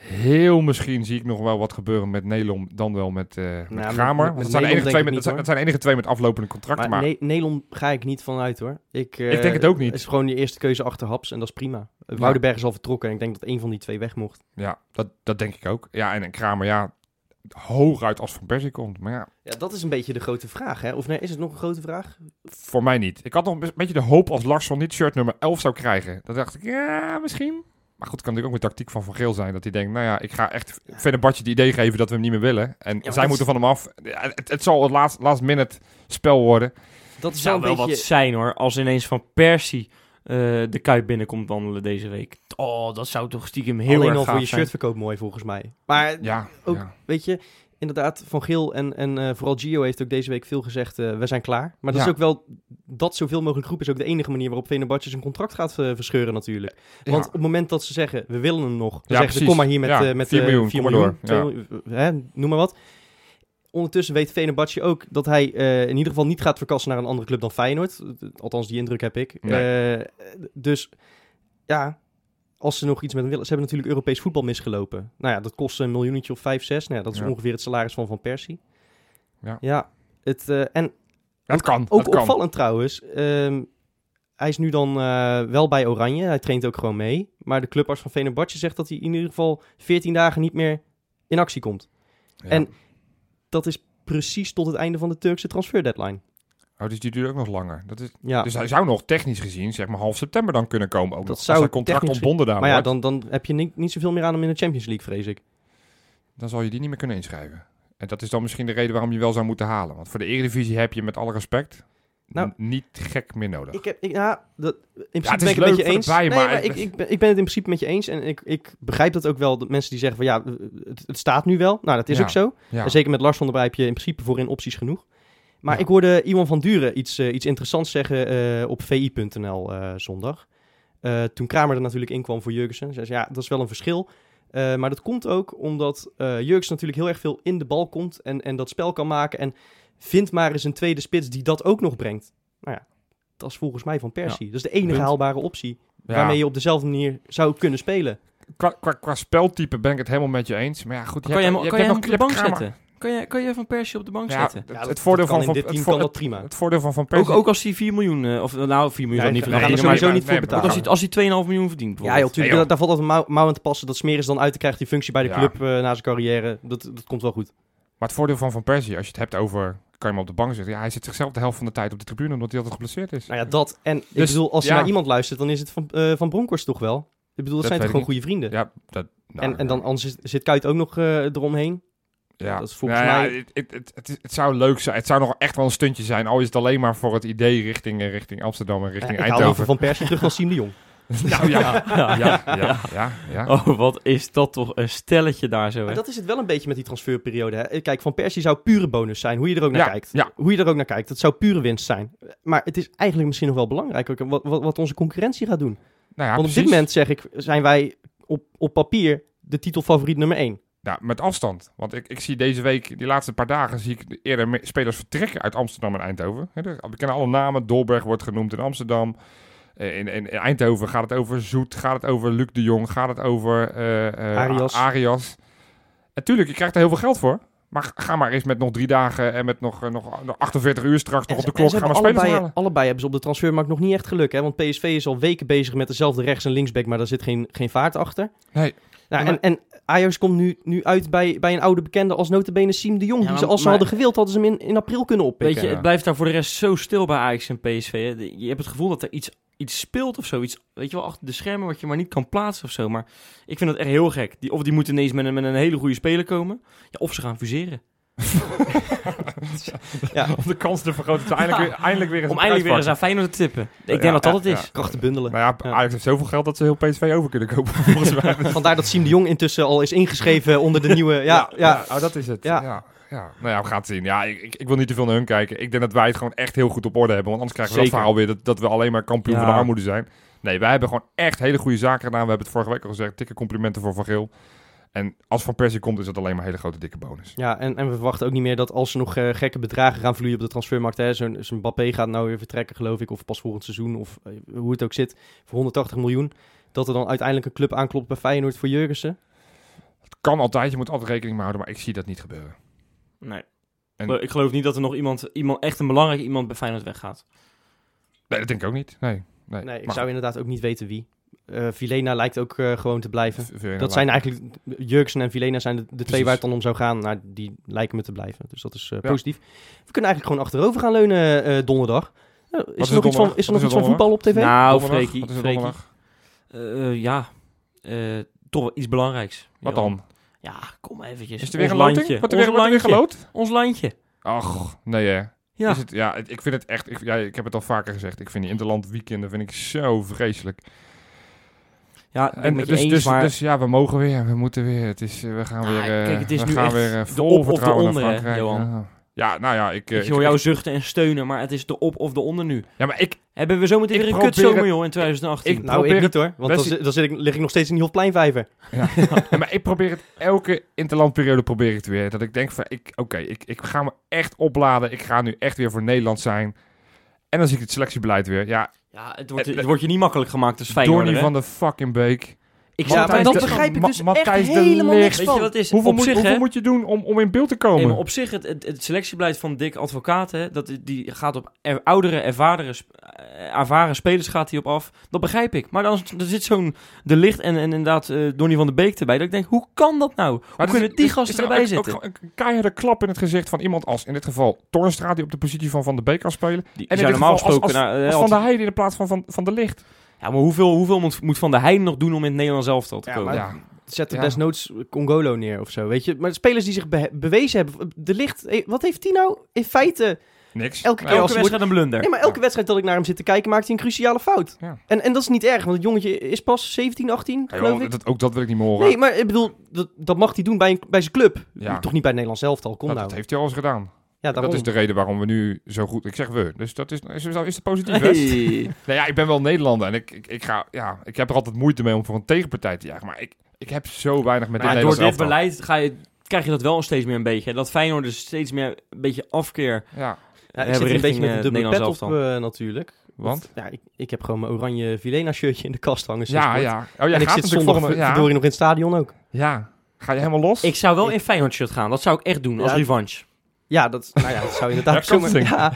Heel misschien zie ik nog wel wat gebeuren met Nelom, dan wel met, eh met met- Kramer. met Want dat zijn, enige twee met, niet, dat zijn, enige twee met aflopende contracten. Maar Maar, Ne- Nelom ga ik niet vanuit hoor. Ik, eh, Ik denk het ook niet. Het is gewoon die eerste keuze achter Haps en dat is prima. Woudenberg is al vertrokken en ik denk dat een van die twee weg mocht. ja, dat, dat denk ik ook. Ja, en, en Kramer, ja, hooguit als Van Persie komt. Maar ja, Ja, dat is een beetje de grote vraag. Hè? Of nee, is het nog een grote vraag? voor mij niet. Ik had nog een beetje de hoop als Larsson niet shirt nummer 11 zou krijgen. Dan dacht ik, ja, misschien. Maar goed, het kan natuurlijk ook een tactiek van Van Geel zijn. Dat hij denkt, nou ja, ik ga echt Fenerbahce het idee geven dat we hem niet meer willen. En zij moeten van hem af. Het, het zal het last, last minute spel worden. Dat is zou wel wel een beetje... wat zijn hoor, als ineens Van Persie eh, de Kuip binnenkomt wandelen deze week. Oh, dat zou toch stiekem heel Alleen erg al voor je shirtverkoop mooi volgens mij. Maar Ja, ook, ja. weet je, inderdaad, Van Geel en, en eh, vooral Gio heeft ook deze week veel gezegd, eh, we zijn klaar. Maar dat Ja. is ook wel, dat zoveel mogelijk groep is ook de enige manier waarop Fenerbahce zijn contract gaat eh, verscheuren natuurlijk. Want Ja. op het moment dat ze zeggen, we willen hem nog, dan Ja, zeggen ze, kom maar hier met, met 4 eh, miljoen, 4 kom maar miljoen, door. 2 Ja. miljoen, hè, noem maar wat. Ondertussen weet Fenerbahce ook dat hij in ieder geval niet gaat verkassen naar een andere club dan Feyenoord. Althans, die indruk heb ik. Nee. Dus ja, als ze nog iets met hem willen. Ze hebben natuurlijk Europees voetbal misgelopen. Nou ja, dat kost een miljoentje of 5, 6. Nou ja, dat is Ja. ongeveer het salaris van Van Persie. Ja. ja het, eh, en Dat kan. ook dat kan. opvallend trouwens. ehm, hij is nu dan eh, wel bij Oranje. Hij traint ook gewoon mee. Maar de clubarts van Fenerbahce zegt dat hij in ieder geval 14 dagen niet meer in actie komt. Ja. En dat is precies tot het einde van de Turkse transfer deadline. Oh, dus die duurt ook nog langer. Dat is, Ja, Dus hij zou nog technisch gezien, zeg maar half september dan kunnen komen. Ook Dat nog, als zou zijn contract ontbonden daar maar ja, dan, dan heb je niet, niet zoveel meer aan hem in de Champions League, vrees ik. dan zal je die niet meer kunnen inschrijven. En dat is dan misschien de reden waarom je wel zou moeten halen. Want voor de Eredivisie heb je met alle respect Nou, niet gek meer nodig. Ik heb, ik, ja, dat, in principe ben ik het met je eens. nee, maar maar het- ik, ik, ben, ik ben het in principe met je eens. En ik, ik begrijp dat ook wel, dat mensen die zeggen van ja, het, het staat nu wel. Nou, dat is Ja. ook zo. En zeker met Lars van der Bij heb je in principe voorin opties genoeg. Maar Ja. ik hoorde Iwan van Duren iets, eh, iets interessants zeggen eh, op vi.nl eh, zondag. Eh, toen Kramer er natuurlijk in kwam voor Jurgensen. Zei ze, ja, dat is wel een verschil. Eh, maar dat komt ook omdat eh Jurgensen natuurlijk heel erg veel in de bal komt en, en dat spel kan maken. En vind maar eens een tweede spits die dat ook nog brengt. Nou ja, dat is volgens mij van Persie. Dat is de enige Punt. haalbare optie Ja. waarmee je op dezelfde manier zou kunnen spelen. qua, qua, qua speltype ben ik het helemaal met je eens. Maar ja, goed. Kan je hem, hebt- kan je hem hebt op de nog- bank je hebt Kramer. zetten? Kan je, kan je Van Persie op de bank Ja, zetten? het, Ja, het dat- voordeel dat kan van, in van dit team het, kan dat prima. het voordeel van Van Ook, Persie. ook als hij 4 miljoen, eh, of nou 4 miljoen zal niet er verdienen, sowieso maar niet voor nee, betalen. ook als hij, als hij 2,5 miljoen verdient Ja, joh, tuurlijk, Nee, daar, valt altijd mouw, mouw aan te passen. Dat Smeris dan uit te krijgen, die functie bij de Ja. club eh, na zijn carrière. Dat, dat komt wel goed. Maar het voordeel van Van Persie, als je het hebt over... Kan je hem op de bank zetten? Ja, hij zit zichzelf de helft van de tijd op de tribune... omdat hij altijd geblesseerd is. Nou ja, dat. En ik Dus, bedoel, als je ja. naar iemand luistert, dan is het van, eh van Bronkhorst toch wel? Ik bedoel, dat, zijn toch gewoon goede vrienden? Ja, dat... nou, en, en dan anders zit, zit Kuit ook nog eh, eromheen. Ja, dat is volgens Nou ja, mij- Het, het, het, het, zou leuk zijn. Het zou nog echt wel een stuntje zijn. Al is het alleen maar voor het idee richting, eh, richting Amsterdam en Eh, richting ik haal liever Eindhoven. van Persie terug dan Siem de Jong. Nou ja, ja, ja, ja, ja, ja. Oh, wat is dat toch een stelletje daar zo. Hè? Maar dat is het wel een beetje met die transferperiode. Hè? Kijk, Van Persie zou pure bonus zijn, hoe je er ook naar Ja, kijkt. ja. Hoe je er ook naar kijkt. Het zou pure winst zijn. Maar het is eigenlijk misschien nog wel belangrijk ook, wat, wat, wat onze concurrentie gaat doen. Nou ja, Want op dit moment zeg ik, zijn wij op, op papier de titelfavoriet nummer 1. Ja, met afstand. Want ik, ik zie deze week, die laatste paar dagen, zie ik eerder spelers vertrekken uit Amsterdam en Eindhoven. We kennen alle namen. Dolberg wordt genoemd in Amsterdam. Eh, In, in, in Eindhoven gaat het over Zoet, gaat het over Luc de Jong, gaat het over eh, eh, Arias. Arias. En tuurlijk, je krijgt er heel veel geld voor. Maar ga maar eens met nog drie dagen en met nog, nog, nog 48 uur straks nog op de klok gaan hebben spelers allebei, halen. allebei hebben ze op de transfermarkt nog niet echt geluk. Hè? Want PSV is al weken bezig met dezelfde rechts- en linksback, maar daar zit geen, geen vaart achter. Nee. Nou, Maar- en, en Ajax komt nu, nu uit bij, bij een oude bekende als notabene Siem de Jong. Ja, die ze, maar- als ze hadden gewild, hadden ze hem in, in april kunnen oppikken. Weet je, het blijft daar voor de rest zo stil bij Ajax en PSV. Hè. Je hebt het gevoel dat er iets, iets speelt of zo. Iets, weet je wel, achter de schermen wat je maar niet kan plaatsen of zo. Maar ik vind dat echt heel gek. Die, of die moeten ineens met een, met een hele goede speler komen. Ja, of ze gaan fuseren. Ja. Om de kans te vergroten. dat ze eindelijk weer, eindelijk weer eens Om een eindelijk weer eens aan Feyenoord te tippen. Ik denk Ja, dat dat ja, het is. ja. Krachten bundelen. Nou ja, Ajax heeft zoveel geld dat ze heel PSV over kunnen kopen. Volgens mij. Vandaar dat Siem de Jong intussen al is ingeschreven onder de nieuwe... Ja, ja, oh, dat is het. Ja. Ja. Ja. Nou ja, we gaan het zien. Ja, ik, ik, ik wil niet te veel naar hun kijken. Ik denk dat wij het gewoon echt heel goed op orde hebben. Want anders krijgen we dat Zeker. verhaal weer dat, dat we alleen maar kampioen Ja. van de armoede zijn. Nee, wij hebben gewoon echt hele goede zaken gedaan. We hebben het vorige week al gezegd. Dikke complimenten voor Van Geel. En als Van Persie komt, is dat alleen maar een hele grote dikke bonus. Ja, en, en we verwachten ook niet meer dat als er nog eh, gekke bedragen gaan vloeien op de transfermarkt. hè, Zo'n zo'n Mbappé gaat nou weer vertrekken, geloof ik. Of pas volgend seizoen, of eh, hoe het ook zit. Voor 180 miljoen. Dat er dan uiteindelijk een club aanklopt bij Feyenoord voor Jurgensen. Het kan altijd, je moet altijd rekening mee houden, maar ik zie dat niet gebeuren. Nee. En- Ik geloof niet dat er nog iemand, iemand, echt een belangrijk iemand bij Feyenoord weggaat. Nee, dat denk ik ook niet. Nee, nee. Nee, ik Maar zou inderdaad ook niet weten wie. Eh Vilena lijkt ook eh, gewoon te blijven. Dat zijn eigenlijk, Jurksen en Vilena zijn de, de twee Precies. waar het dan om zou gaan. Nou, die lijken me te blijven. Dus dat is eh, Ja. positief. We kunnen eigenlijk gewoon achterover gaan leunen eh, donderdag. Is, is er nog iets van, is er Wat nog is iets van voetbal op tv? Nou? Freekie. Wat ja, eh, toch wel iets belangrijks. Wat Johan. dan? Ja, kom eventjes. Is er weer een landje. Wordt er weer, wordt er weer landje. geloot? Ons landje. Ach, nee hè. Ja. Is het, ja, ik vind het echt... Ik, ja, ik heb het al vaker gezegd. Ik vind die interland weekenden vind ik zo vreselijk. Ja, ik ben En met je dus, eens, dus, maar dus ja, we mogen weer. We moeten weer. Het is, eh, we gaan Ah, weer... eh, kijk, het is we nu gaan weer eh, de vol op of de vertrouwen onder, naar hè. Johan? Ja. Ja, nou ja, ik... eh, ik ik- hoor jou ik- zuchten en steunen, maar het is de op of de onder nu. ja, maar ik... Hebben we zometeen weer een kutzomer, joh, in 2018? Ik- nou, ik niet hoor. Want dan zit ik, lig ik nog steeds in die Hofpleinvijver. Ja. Ja, maar ik probeer het elke interlandperiode probeer ik het weer. Dat ik denk van, ik, oké, ik, ik ga me echt opladen. Ik ga nu echt weer voor Nederland zijn. En dan zie ik het selectiebeleid weer. Ja, Ja, het wordt, het wordt je niet makkelijk gemaakt als Feyenoord. Donny van de fucking Beek. Ik maar het dat niet. begrijp ik dus echt de helemaal niks Weet je van. wat het is? Hoeveel, moet, zich, hoeveel hè? moet je doen om, om in beeld te komen? Nee, op zich, het, het, het selectiebeleid van Dick Advocaat, hè, dat, die gaat op er- oudere, ervaren, sp- eh, ervaren spelers gaat hij op af. Dat begrijp ik. Maar dan er zit zo'n De Licht en, en inderdaad eh Donny van de Beek erbij. Dat ik denk, hoe kan dat nou? Hoe Maar kunnen is- die gasten is er erbij zitten? Ook, een keiharde klap in het gezicht van iemand als, in dit geval, Tornstra, die op de positie van Van de Beek kan spelen. die En in normaal geval als, gesproken... eh, als Van der Heijden in de plaats van Van, van de Licht. Ja, maar hoeveel, hoeveel moet, moet Van der Heijden nog doen om in het Nederlands elftal te Ja, komen? maar- Ja, Zet er Ja. desnoods Congolo neer of zo, weet je. Maar spelers die zich be- bewezen hebben... De licht, wat heeft hij nou in feite... niks. Elke keer als Elke wordt- wedstrijd een blunder. Nee, maar elke wedstrijd dat ik naar hem zit te kijken, maakt hij een cruciale fout. Ja. En, en dat is niet erg, want het jongetje is pas 17, 18, Ja, geloof joh, ik. dat, ook dat wil ik niet meer horen. Nee, maar ik bedoel, dat, dat mag hij doen bij, een, bij zijn club. Ja. Toch niet bij het Nederlands elftal, kom dat, nou. dat heeft hij al eens gedaan. Ja, daarom. Dat is de reden waarom we nu zo goed... Ik zeg we, dus dat is, is, is het positief? Hey. Nou ja, ik ben wel Nederlander en ik, ik, ik, ga, ja, ik heb er altijd moeite mee om voor een tegenpartij te jagen. Maar ik, ik heb zo weinig met Maar dit ja, door dit beleid ga je, krijg je dat wel steeds meer een beetje. Dat Feyenoord dus steeds meer een beetje afkeer Ja, ja, ik hebben zit een beetje met eh, een dubbele Nederlands pet op eh, natuurlijk. want? Ja, ik, ik heb gewoon mijn oranje Vilena shirtje in de kast hangen. Ja, ja. Oh, jij en ik gaat zit zondag volgende... Ja, verdorie nog in het stadion ook. ja. Ga je helemaal los? Ik zou wel in Feyenoord shirt gaan. Dat zou ik echt doen, als revanche. Ja, dat, nou ja, dat zou inderdaad Ja, zomaar... Ja,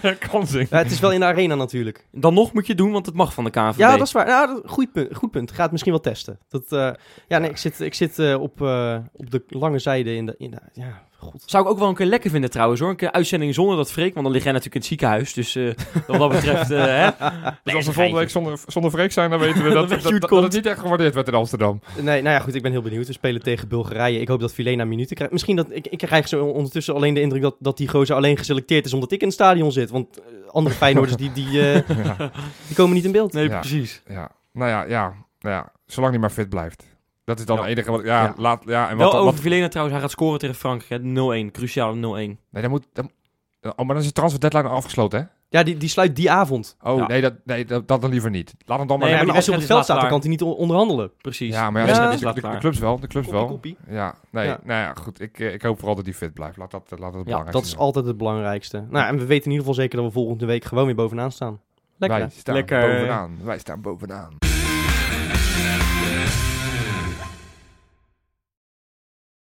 Ja, het is wel in de arena natuurlijk. Dan nog moet je doen, want het mag van de KNVB. Ja, dat is waar. Nou, goed, punt, goed punt. Ga het misschien wel testen. Dat, eh, ja, nee, ik zit, ik zit eh, op, eh, op de lange zijde in de... In de ja, god. Zou ik ook wel een keer lekker vinden trouwens hoor. Een keer uitzending zonder dat Freek, want dan lig jij natuurlijk in het ziekenhuis. Dus eh, wat dat betreft, eh, hè. Dus als we volgende week zonder, zonder Freek zijn, dan weten we dat, dat, dat, het dat het niet echt gewaardeerd werd in Amsterdam. Nee, nou ja, goed, ik ben heel benieuwd. We spelen tegen Bulgarije. Ik hoop dat Vilena minuten krijgt. Misschien dat... Ik, ik krijg zo ondertussen alleen de indruk dat, dat die gozer alleen geselecteerd is omdat ik in het stadion zit. Want eh, andere Feyenoorders, die, die, eh, Ja, die komen niet in beeld. Nee, Ja. precies. ja. Nou ja, ja, nou ja. Zolang hij maar fit blijft. Dat is dan Ja. het enige wat... Ja, Ja. laat... Ja, en wat, Wel over wat, Vilena trouwens, hij gaat scoren tegen Frankrijk. hè. 0-1, cruciale 0-1. nee, dan moet... Dan, oh, maar dan is de transfer deadline al afgesloten, hè? Ja, die, die sluit die avond. Oh, Ja. nee, dat, nee dat, dat dan liever niet. Laat hem dan maar... Nee, Ja, maar als hij op het veld staat, dan kan hij niet on- onderhandelen. Precies. Ja, maar ja, de Ja. clubs wel, de clubs wel. Ja, nee, Ja. nou ja, goed. Ik, eh, ik hoop vooral dat hij fit blijft. Laat dat, laat dat het belangrijkste Dat is altijd het belangrijkste. Nou, en we weten in ieder geval zeker dat we volgende week gewoon weer bovenaan staan. Lekker. Wij hè? staan Lekker. bovenaan. Wij staan bovenaan.